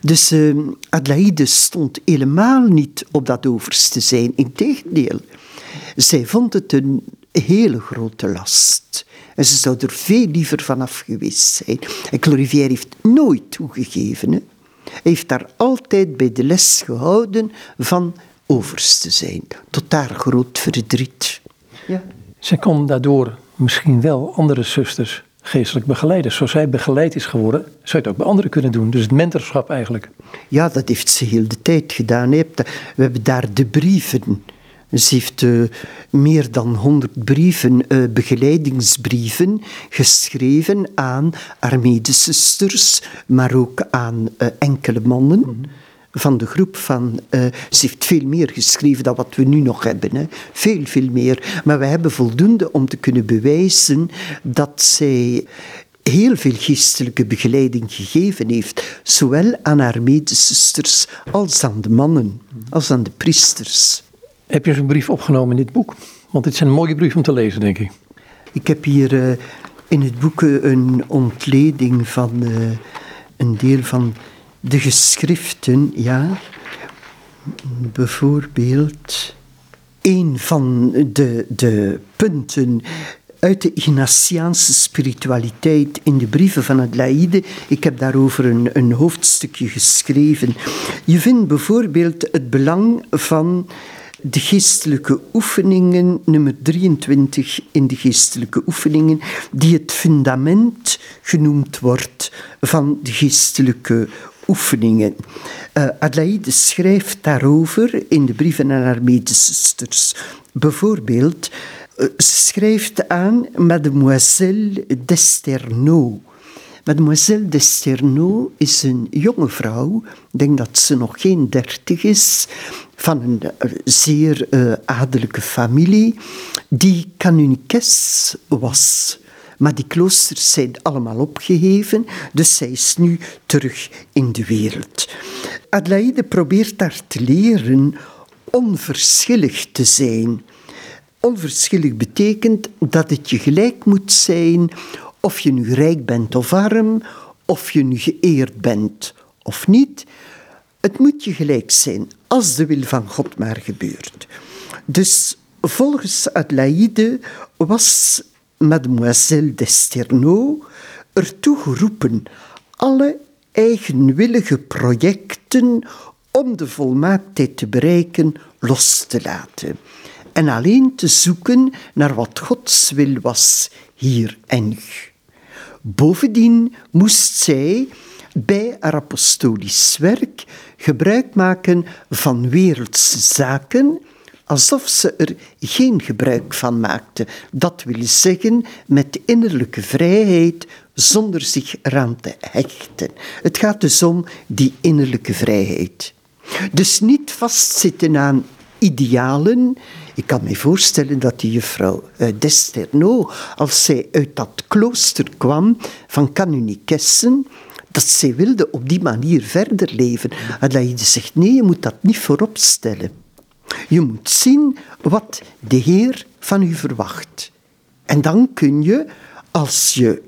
Dus uh, Adelaide stond helemaal niet op dat overste zijn. Integendeel, zij vond het een hele grote last. En ze zou er veel liever vanaf geweest zijn. En Clorivière heeft nooit toegegeven. Hè. heeft daar altijd bij de les gehouden van overste zijn, tot haar groot verdriet. Ja. Zij kon daardoor misschien wel andere zusters geestelijk begeleiden. Zoals zij begeleid is geworden, zou je het ook bij anderen kunnen doen. Dus het mentorschap eigenlijk. Ja, dat heeft ze heel de tijd gedaan. We hebben daar de brieven. Ze heeft uh, meer dan honderd brieven, uh, begeleidingsbrieven, geschreven aan haar medezusters, maar ook aan uh, enkele mannen. Mm -hmm van de groep van. Uh, ze heeft veel meer geschreven dan wat we nu nog hebben. Hè. Veel, veel meer. Maar we hebben voldoende om te kunnen bewijzen dat zij heel veel geestelijke begeleiding gegeven heeft. Zowel aan haar medezusters als aan de mannen, als aan de priesters. Heb je zo'n brief opgenomen in dit boek? Want dit zijn mooie brieven om te lezen, denk ik. Ik heb hier uh, in het boek een ontleding van uh, een deel van de geschriften, ja, bijvoorbeeld een van de, de punten uit de Ignatiaanse spiritualiteit in de brieven van het Laïde. Ik heb daarover een, een hoofdstukje geschreven. Je vindt bijvoorbeeld het belang van de geestelijke oefeningen, nummer 23 in de geestelijke oefeningen, die het fundament genoemd wordt van de geestelijke oefeningen. Uh, Adelaide schrijft daarover in de brieven aan haar medezusters. Bijvoorbeeld, uh, ze schrijft aan Mademoiselle d'Esterno. Mademoiselle d'Esterno is een jonge vrouw, ik denk dat ze nog geen dertig is, van een uh, zeer uh, adellijke familie, die canonikes was. Maar die kloosters zijn allemaal opgeheven, dus zij is nu terug in de wereld. Adelaide probeert daar te leren onverschillig te zijn. Onverschillig betekent dat het je gelijk moet zijn of je nu rijk bent of arm, of je nu geëerd bent of niet. Het moet je gelijk zijn als de wil van God maar gebeurt. Dus volgens Adelaide was mademoiselle d'Esterno ertoe geroepen alle eigenwillige projecten om de volmaaktheid te bereiken los te laten en alleen te zoeken naar wat Gods wil was hier en nu. Bovendien moest zij bij haar apostolisch werk gebruik maken van wereldse zaken alsof ze er geen gebruik van maakte. Dat wil zeggen met innerlijke vrijheid zonder zich eraan te hechten. Het gaat dus om die innerlijke vrijheid. Dus niet vastzitten aan idealen. Ik kan me voorstellen dat die juffrouw uh, Desterno, als zij uit dat klooster kwam van kanunikessen, dat zij wilde op die manier verder leven. En dat je zegt, nee, je moet dat niet voorop stellen. Je moet zien wat de Heer van u verwacht. En dan kun je, als je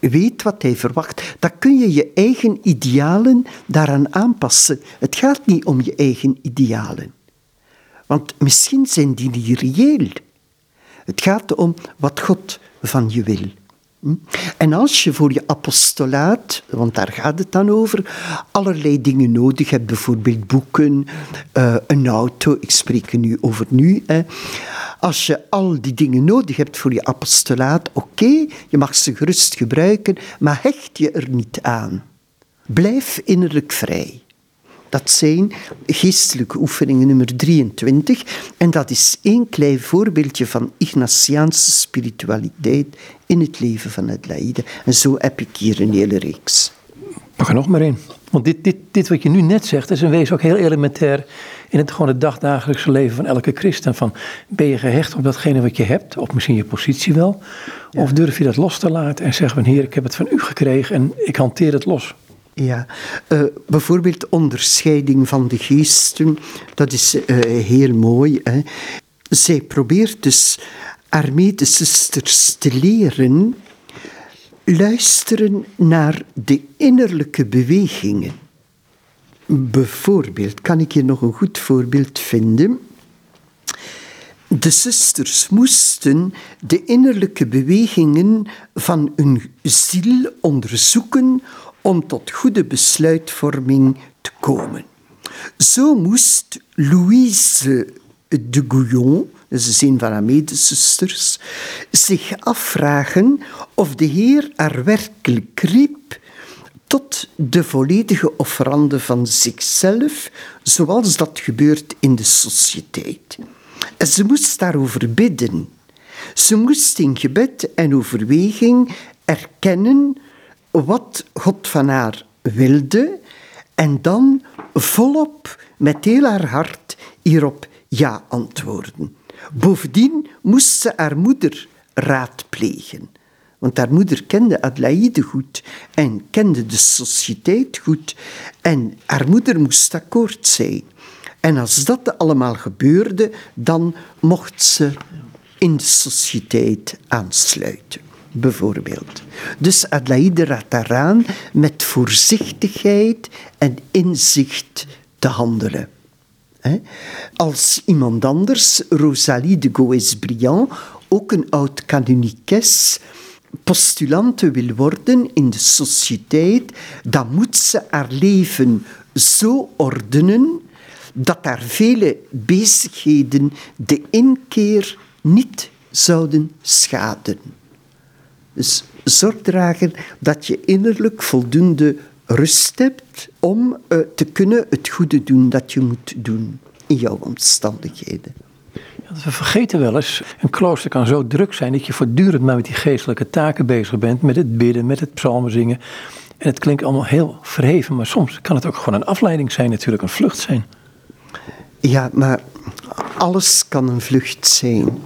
weet wat hij verwacht, dan kun je je eigen idealen daaraan aanpassen. Het gaat niet om je eigen idealen. Want misschien zijn die niet reëel. Het gaat om wat God van je wil. Hm? En als je voor je apostolaat, want daar gaat het dan over, allerlei dingen nodig hebt, bijvoorbeeld boeken, uh, een auto, ik spreek er nu over nu. Als je al die dingen nodig hebt voor je apostolaat, oké, je mag ze gerust gebruiken, maar hecht je er niet aan. Blijf innerlijk vrij. Dat zijn geestelijke oefeningen nummer 23. En dat is één klein voorbeeldje van Ignatiaanse spiritualiteit in het leven van het Laïde. En zo heb ik hier een hele reeks. Pak er nog maar in. Want dit, dit, dit wat je nu net zegt, is in wezen ook heel elementair in het, gewoon het dagdagelijkse leven van elke christen. Van, ben je gehecht op datgene wat je hebt, of misschien je positie wel? Of durf je dat los te laten en zeggen van, heer, ik heb het van u gekregen en ik hanteer het los? Ja, uh, bijvoorbeeld onderscheiding van de geesten, dat is uh, heel mooi. Hè. Zij probeert dus haar medezusters te leren luisteren naar de innerlijke bewegingen. Bijvoorbeeld, kan ik hier nog een goed voorbeeld vinden? De zusters moesten de innerlijke bewegingen van hun ziel onderzoeken om tot goede besluitvorming te komen. Zo moest Louise de Gouillon, is een van haar medezusters, zich afvragen of de Heer haar werkelijk riep tot de volledige offerande van zichzelf, zoals dat gebeurt in de sociëteit. En ze moest daarover bidden. Ze moest in gebed en overweging erkennen wat God van haar wilde en dan volop met heel haar hart hierop ja antwoorden. Bovendien moest ze haar moeder raadplegen. Want haar moeder kende Adelaide goed en kende de sociëteit goed. En haar moeder moest akkoord zijn. En als dat allemaal gebeurde, dan mocht ze in de sociëteit aansluiten, bijvoorbeeld. Dus Adelaide raadt daaraan met voorzichtigheid en inzicht te handelen. Als iemand anders, Rosalie de Goes-Briand, ook een oud canonikes, postulante wil worden in de sociëteit, dan moet ze haar leven zo ordenen dat daar vele bezigheden de inkeer niet zouden schaden. Zorg dragen dat je innerlijk voldoende rust hebt om uh, te kunnen het goede doen dat je moet doen in jouw omstandigheden. Ja, we vergeten wel eens, een klooster kan zo druk zijn dat je voortdurend maar met die geestelijke taken bezig bent, met het bidden, met het psalmen zingen. En het klinkt allemaal heel verheven, maar soms kan het ook gewoon een afleiding zijn, natuurlijk een vlucht zijn. Ja, maar alles kan een vlucht zijn.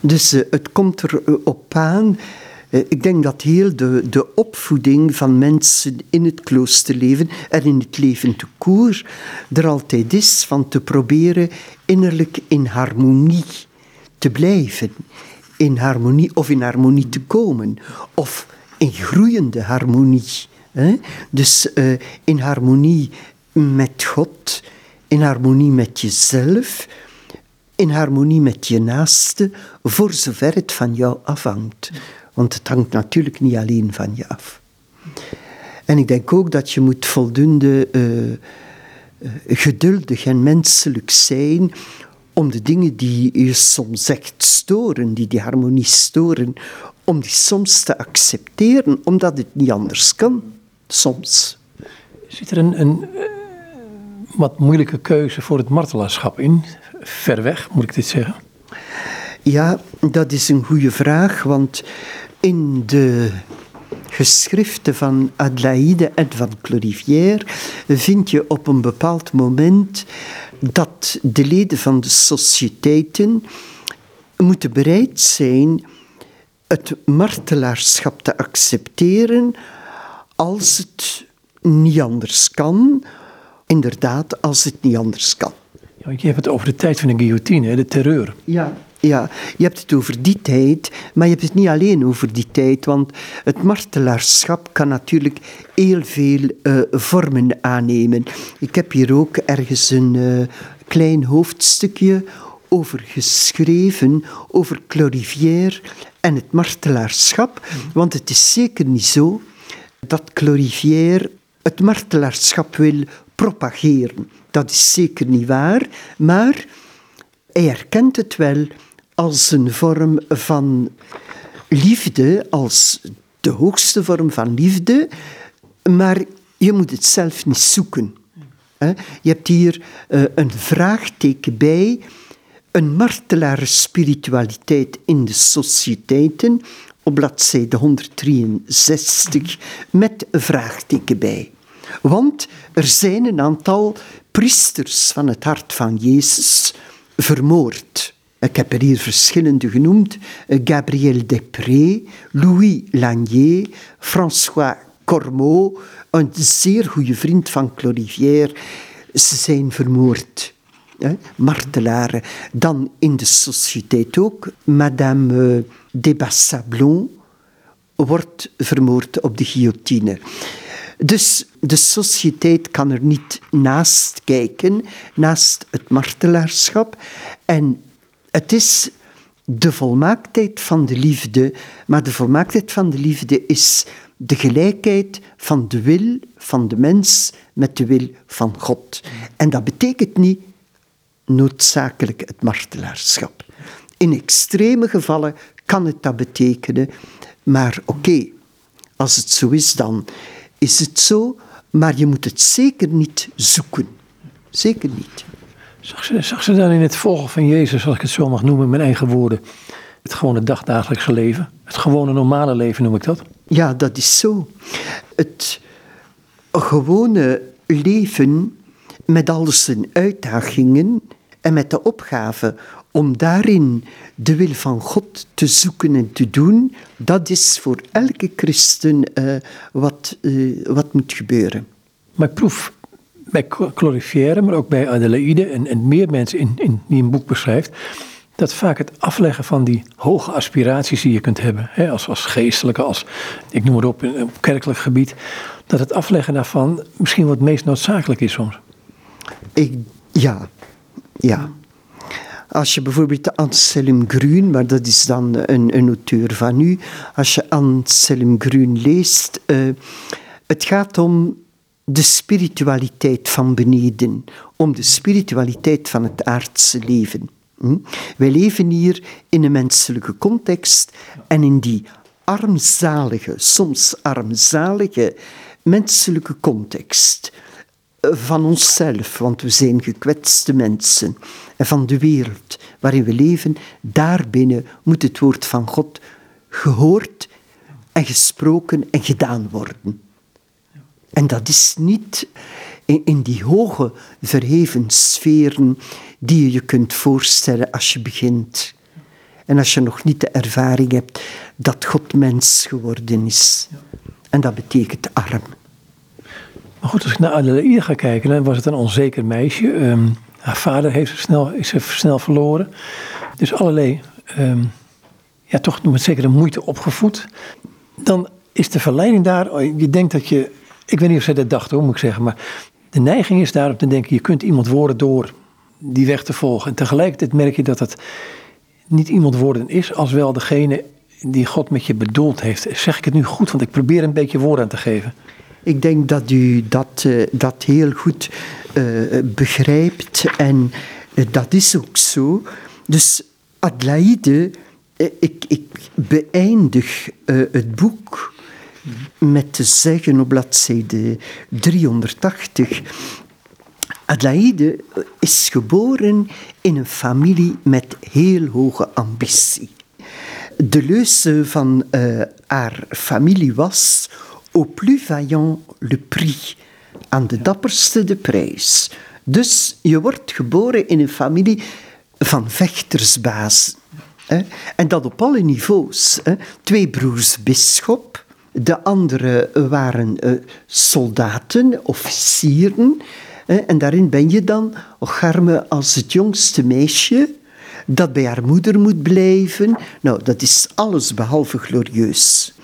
Dus uh, het komt erop aan eh, ik denk dat heel de, de opvoeding van mensen in het kloosterleven en in het leven te koer er altijd is van te proberen innerlijk in harmonie te blijven. In harmonie of in harmonie te komen. Of in groeiende harmonie. Dus uh, in harmonie met God, in harmonie met jezelf, in harmonie met je naaste, voor zover het van jou afhangt. Want het hangt natuurlijk niet alleen van je af. En ik denk ook dat je moet voldoende uh, geduldig en menselijk zijn om de dingen die je soms echt storen, die die harmonie storen, om die soms te accepteren, omdat het niet anders kan. Soms. Zit er een, een uh, wat moeilijke keuze voor het martelaarschap in? Ver weg, moet ik dit zeggen? Ja, dat is een goede vraag, want in de geschriften van Adelaide en van Clorivière vind je op een bepaald moment dat de leden van de sociëteiten moeten bereid zijn het martelaarschap te accepteren als het niet anders kan. Inderdaad, als het niet anders kan. Ja, je hebt het over de tijd van de guillotine, de terreur. Ja, ja, je hebt het over die tijd, maar je hebt het niet alleen over die tijd, want het martelaarschap kan natuurlijk heel veel uh, vormen aannemen. Ik heb hier ook ergens een uh, klein hoofdstukje over geschreven, over Clorivière en het martelaarschap, want het is zeker niet zo dat Clorivière het martelaarschap wil propageren. Dat is zeker niet waar, maar hij erkent het wel als een vorm van liefde, als de hoogste vorm van liefde, maar je moet het zelf niet zoeken. Je hebt hier eh, een vraagteken bij, een martelare spiritualiteit in de sociëteiten, op bladzijde 163, met een vraagteken bij. Want er zijn een aantal priesters van het hart van Jezus vermoord. Ik heb er hier verschillende genoemd. Eh, Gabriel Després, Louis Lanier, François Cormot, een zeer goede vriend van Clorivière. Ze zijn vermoord. Hè? Martelaren. Dan in de sociëteit ook. Madame eh, Desbassablon wordt vermoord op de guillotine. Dus de sociëteit kan er niet naast kijken, naast het martelaarschap. En het is de volmaaktheid van de liefde, maar de volmaaktheid van de liefde is de gelijkheid van de wil van de mens met de wil van God. En dat betekent niet noodzakelijk het martelaarschap. In extreme gevallen kan het dat betekenen, maar oké, als het zo is, dan is het zo, maar je moet het zeker niet zoeken. Zeker niet. Zag ze, zag ze dan in het volgen van Jezus, als ik het zo mag noemen, in mijn eigen woorden, het gewone dagdagelijkse leven? Het gewone normale leven noem ik dat? Ja, dat is zo. Het gewone leven met al zijn uitdagingen en met de opgave om daarin de wil van God te zoeken en te doen, dat is voor elke christen uh, wat, uh, wat moet gebeuren. Maar proef bij Glorifière, maar ook bij Adelaide en, meer mensen in, in, die een boek beschrijft, dat vaak het afleggen van die hoge aspiraties die je kunt hebben, hè, als, geestelijke, als ik noem het op, op kerkelijk gebied, dat het afleggen daarvan misschien wat meest noodzakelijk is soms. Ik, ja, ja. Als je bijvoorbeeld Anselm Grün, maar dat is dan een, een auteur van u, als je Anselm Grün leest, uh, het gaat om de spiritualiteit van beneden, om de spiritualiteit van het aardse leven. Hm? Wij leven hier in een menselijke context en in die armzalige, soms armzalige menselijke context eh, van onszelf, want we zijn gekwetste mensen, en van de wereld waarin we leven, daarbinnen moet het woord van God gehoord en gesproken en gedaan worden. En dat is niet in, in die hoge verheven sferen die je je kunt voorstellen als je begint. En als je nog niet de ervaring hebt dat God mens geworden is. En dat betekent arm. Maar goed, als ik naar Adelaide ga kijken, dan was het een onzeker meisje. Ehm, haar vader heeft snel, is ze snel verloren. Dus allerlei, um, ja, toch met zekere moeite opgevoed. Dan is de verleiding daar, oh, je denkt dat je, ik weet niet of zij dat dacht hoor, moet ik zeggen, maar de neiging is daarop te denken, je kunt iemand worden door die weg te volgen. En tegelijkertijd merk je dat het niet iemand worden is, als wel degene die God met je bedoeld heeft. Zeg ik het nu goed, want ik probeer een beetje woorden aan te geven. Ik denk dat u dat, uh, dat heel goed uh, begrijpt en uh, dat is ook zo. Dus Adlaide, ik, ik beëindig het boek met te zeggen op bladzijde 380. Adelaide is geboren in een familie met heel hoge ambitie. De leuze van uh, haar familie was Au plus vaillant le prix. Aan de dapperste de prijs. Dus je wordt geboren in een familie van vechtersbazen. En dat op alle niveaus. Twee broers bisschop, de anderen waren uh, soldaten, officieren. En daarin ben je dan, Ocharme, als het jongste meisje dat bij haar moeder moet blijven. Nou, dat is alles behalve glorieus.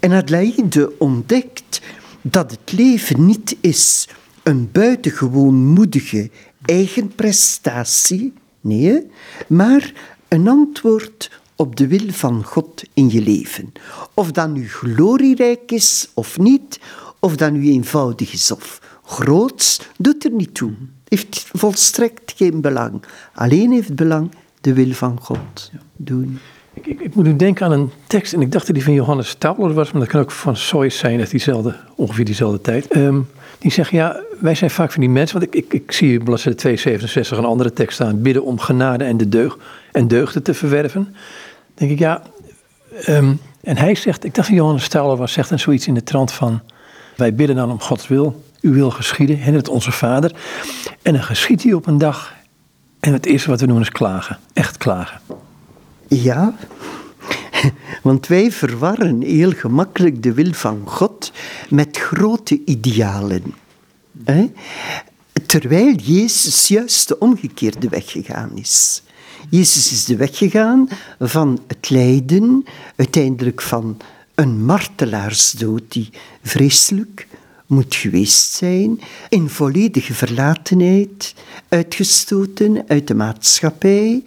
En Adelaide ontdekt dat het leven niet is een buitengewoon moedige eigen prestatie, nee, maar een antwoord op de wil van God in je leven. Of dat nu glorierijk is of niet, of dat nu eenvoudig is of groots, doet er niet toe. Heeft volstrekt geen belang. Alleen heeft belang de wil van God doen. Ik, ik, ik, moet nu denken aan een tekst, en ik dacht dat die van Johannes Tauler was, maar dat kan ook van Sois zijn, uit diezelfde, ongeveer diezelfde tijd. Um, die zeggen, ja, wij zijn vaak van die mensen, want ik, ik, ik zie in bladzijde 267 een andere tekst staan, bidden om genade en de deugd en deugden te verwerven. Denk ik, ja, um, en hij zegt, ik dacht dat Johannes Tauler was, zegt dan zoiets in de trant van, wij bidden dan om Gods wil, uw wil geschieden, en het onze Vader. En dan geschiet hij op een dag, en het eerste wat we doen is klagen, echt klagen. Ja, (laughs) want wij verwarren heel gemakkelijk de wil van God met grote idealen. Hè? Terwijl Jezus juist de omgekeerde weg gegaan is. Jezus is de weg gegaan van het lijden, uiteindelijk van een martelaarsdood die vreselijk moet geweest zijn, in volledige verlatenheid, uitgestoten uit de maatschappij,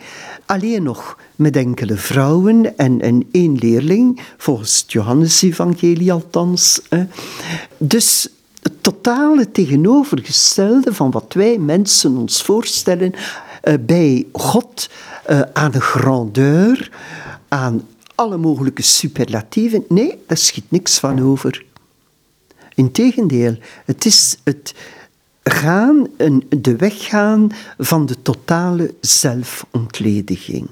alleen nog met enkele vrouwen en, en één leerling, volgens het Johannesevangelie althans. Dus het totale tegenovergestelde van wat wij mensen ons voorstellen bij God uh, aan de grandeur, aan alle mogelijke superlatieven. Nee, daar schiet niks van over. Integendeel, het is het gaan, de weg gaan van de totale zelfontlediging.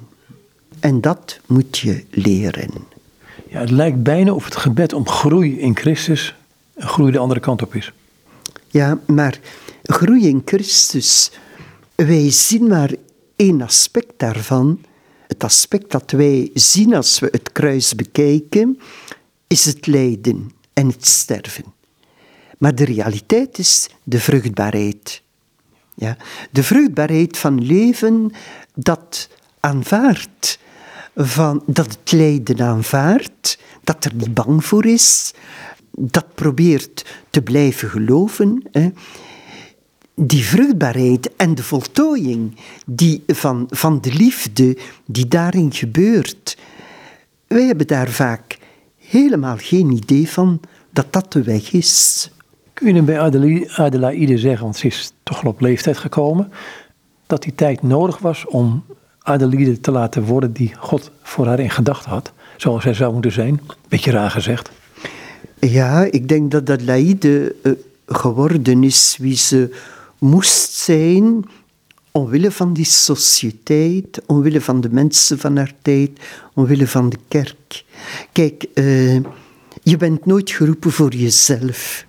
En dat moet je leren. Ja, het lijkt bijna of het gebed om groei in Christus groei de andere kant op is. Ja, maar groei in Christus, wij zien maar één aspect daarvan. Het aspect dat wij zien als we het kruis bekijken, is het lijden en het sterven. Maar de realiteit is de vruchtbaarheid. Ja, de vruchtbaarheid van leven dat aanvaardt, van, dat het lijden aanvaardt, dat er niet bang voor is, dat probeert te blijven geloven. Die vruchtbaarheid en de voltooiing die van, van de liefde die daarin gebeurt, wij hebben daar vaak helemaal geen idee van dat dat de weg is. Kun je bij Adelaide zeggen, want ze is toch al op leeftijd gekomen, dat die tijd nodig was om Adelaide te laten worden die God voor haar in gedachten had, zoals zij zou moeten zijn? Beetje raar gezegd. Ja, ik denk dat Adelaide uh, geworden is wie ze moest zijn omwille van die sociëteit, omwille van de mensen van haar tijd, omwille van de kerk. Kijk, uh, je bent nooit geroepen voor jezelf.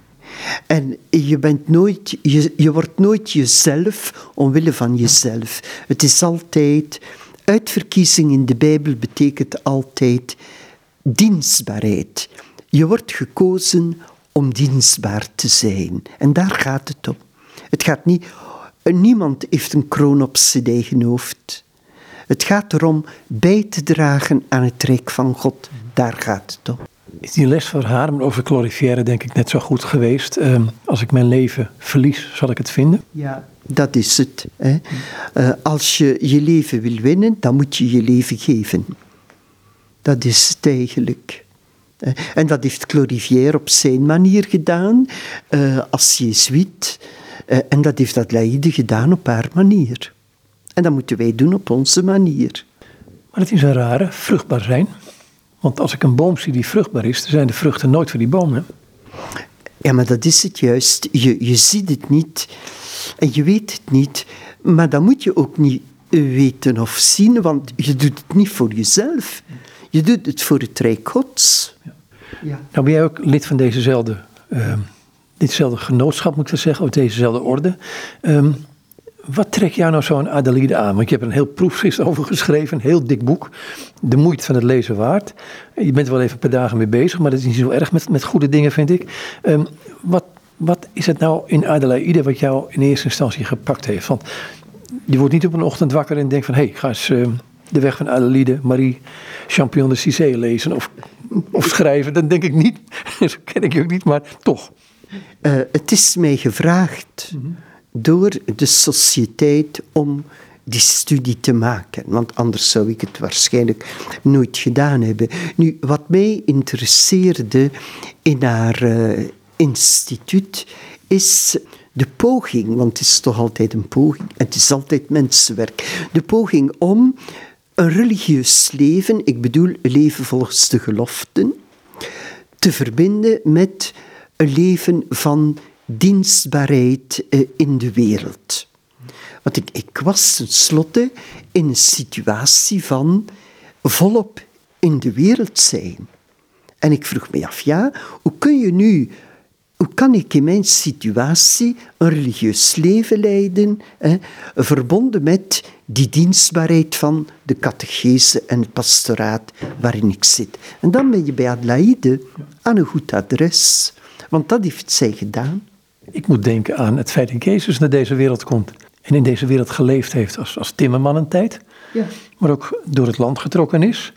En je, bent nooit, je, je wordt nooit jezelf omwille van jezelf. Het is altijd, uitverkiezing in de Bijbel betekent altijd dienstbaarheid. Je wordt gekozen om dienstbaar te zijn. En daar gaat het om. Het gaat niet, niemand heeft een kroon op zijn eigen hoofd. Het gaat erom bij te dragen aan het rijk van God. Daar gaat het om is die les voor haar, maar over glorifiëren denk ik net zo goed geweest. Ehm, als ik mijn leven verlies, zal ik het vinden? Ja, dat is het. Hè. Uh, als je je leven wil winnen, dan moet je je leven geven. Dat is het eigenlijk. En dat heeft Glorifier op zijn manier gedaan, uh, als jezuïet. Uh, en dat heeft Adelaide gedaan op haar manier. En dat moeten wij doen op onze manier. Maar het is een rare, vruchtbaar zijn. Want als ik een boom zie die vruchtbaar is, dan zijn de vruchten nooit voor die boom. Hè? Ja, maar dat is het juist. Je, je ziet het niet en je weet het niet. Maar dan moet je ook niet weten of zien, want je doet het niet voor jezelf. Je doet het voor het Rijk Gods. Ja. Ja. Nou ben jij ook lid van dezezelfde, uh, ditzelfde genootschap, moet ik zeggen, of dezezelfde orde. Um, wat trekt jou nou zo'n Adelaide aan? Want je hebt een heel proefschrift over geschreven, een heel dik boek. De moeite van het lezen waard. Je bent er wel even paar dagen mee bezig, maar dat is niet zo erg met, met goede dingen, vind ik. Um, wat, wat is het nou in Adelaide wat jou in eerste instantie gepakt heeft? Want je wordt niet op een ochtend wakker en denkt van... hé, hey, ga eens uh, de weg van Adelaide, Marie Champion de Cissé lezen of, of schrijven. Dan denk ik niet, (laughs) zo ken ik je ook niet, maar toch. Uh, het is mij gevraagd... Door de sociëteit om die studie te maken. Want anders zou ik het waarschijnlijk nooit gedaan hebben. Nu, wat mij interesseerde in haar uh, instituut is de poging, want het is toch altijd een poging, het is altijd mensenwerk, de poging om een religieus leven, ik bedoel leven volgens de geloften, te verbinden met een leven van dienstbaarheid eh, in de wereld. Want ik, ik was tenslotte in een situatie van volop in de wereld zijn. En ik vroeg me af, ja, hoe kun je nu, hoe kan ik in mijn situatie een religieus leven leiden, hè, verbonden met die dienstbaarheid van de catechese en het pastoraat waarin ik zit. En dan ben je bij Adelaide aan een goed adres, want dat heeft zij gedaan. Ik moet denken aan het feit dat Jezus naar deze wereld komt. En in deze wereld geleefd heeft als, als timmerman een tijd. Ja. Maar ook door het land getrokken is.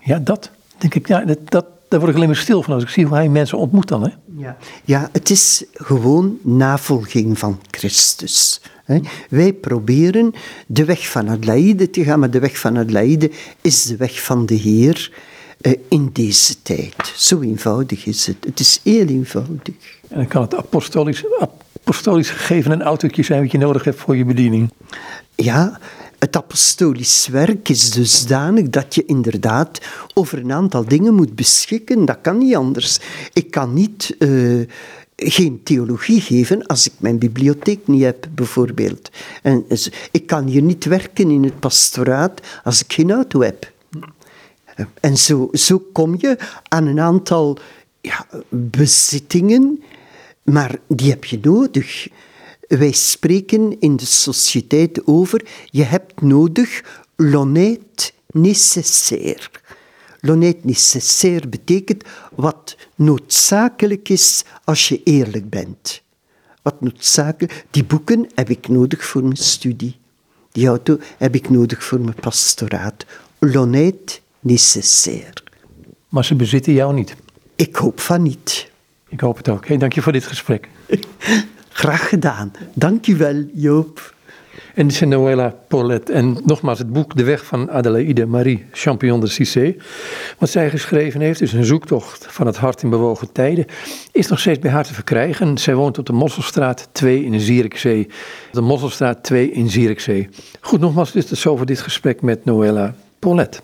Ja, dat denk ik, ja, dat, dat, daar word ik alleen maar stil van als ik zie hoe hij mensen ontmoet dan. Hè? Ja. ja, het is gewoon navolging van Christus. Hè. Wij proberen de weg van Adelaide te gaan, maar de weg van Adelaide is de weg van de Heer in deze tijd. Zo eenvoudig is het. Het is heel eenvoudig. En dan kan het apostolisch, apostolisch gegeven een autootje zijn wat je nodig hebt voor je bediening. Ja, het apostolisch werk is dusdanig dat je inderdaad over een aantal dingen moet beschikken. Dat kan niet anders. Ik kan niet uh, geen theologie geven als ik mijn bibliotheek niet heb, bijvoorbeeld. En ik kan hier niet werken in het pastoraat als ik geen auto heb. En zo, kom je aan een aantal ja, bezittingen, maar die heb je nodig. Wij spreken in de sociëteit over, je hebt nodig l'honnête nécessaire. L'honnête nécessaire betekent wat noodzakelijk is als je eerlijk bent. Wat noodzakelijk, die boeken heb ik nodig voor mijn studie. Die auto heb ik nodig voor mijn pastoraat. L'honnête nécessaire. Maar ze bezitten jou niet? Ik hoop van niet. Ik hoop het ook. Hey, dank je voor dit gesprek. (laughs) Graag gedaan. Dank je wel, Joop. En dit is Noëlla Paulette. En nogmaals, het boek De Weg van Adelaide Marie Champion de Cissé, wat zij geschreven heeft, is een zoektocht van het hart in bewogen tijden, is nog steeds bij haar te verkrijgen. Zij woont op de Mosselstraat 2 in Zierikzee. De Mosselstraat 2 in Zierikzee. Goed, nogmaals, dit is het zo voor dit gesprek met Noëlla Paulette.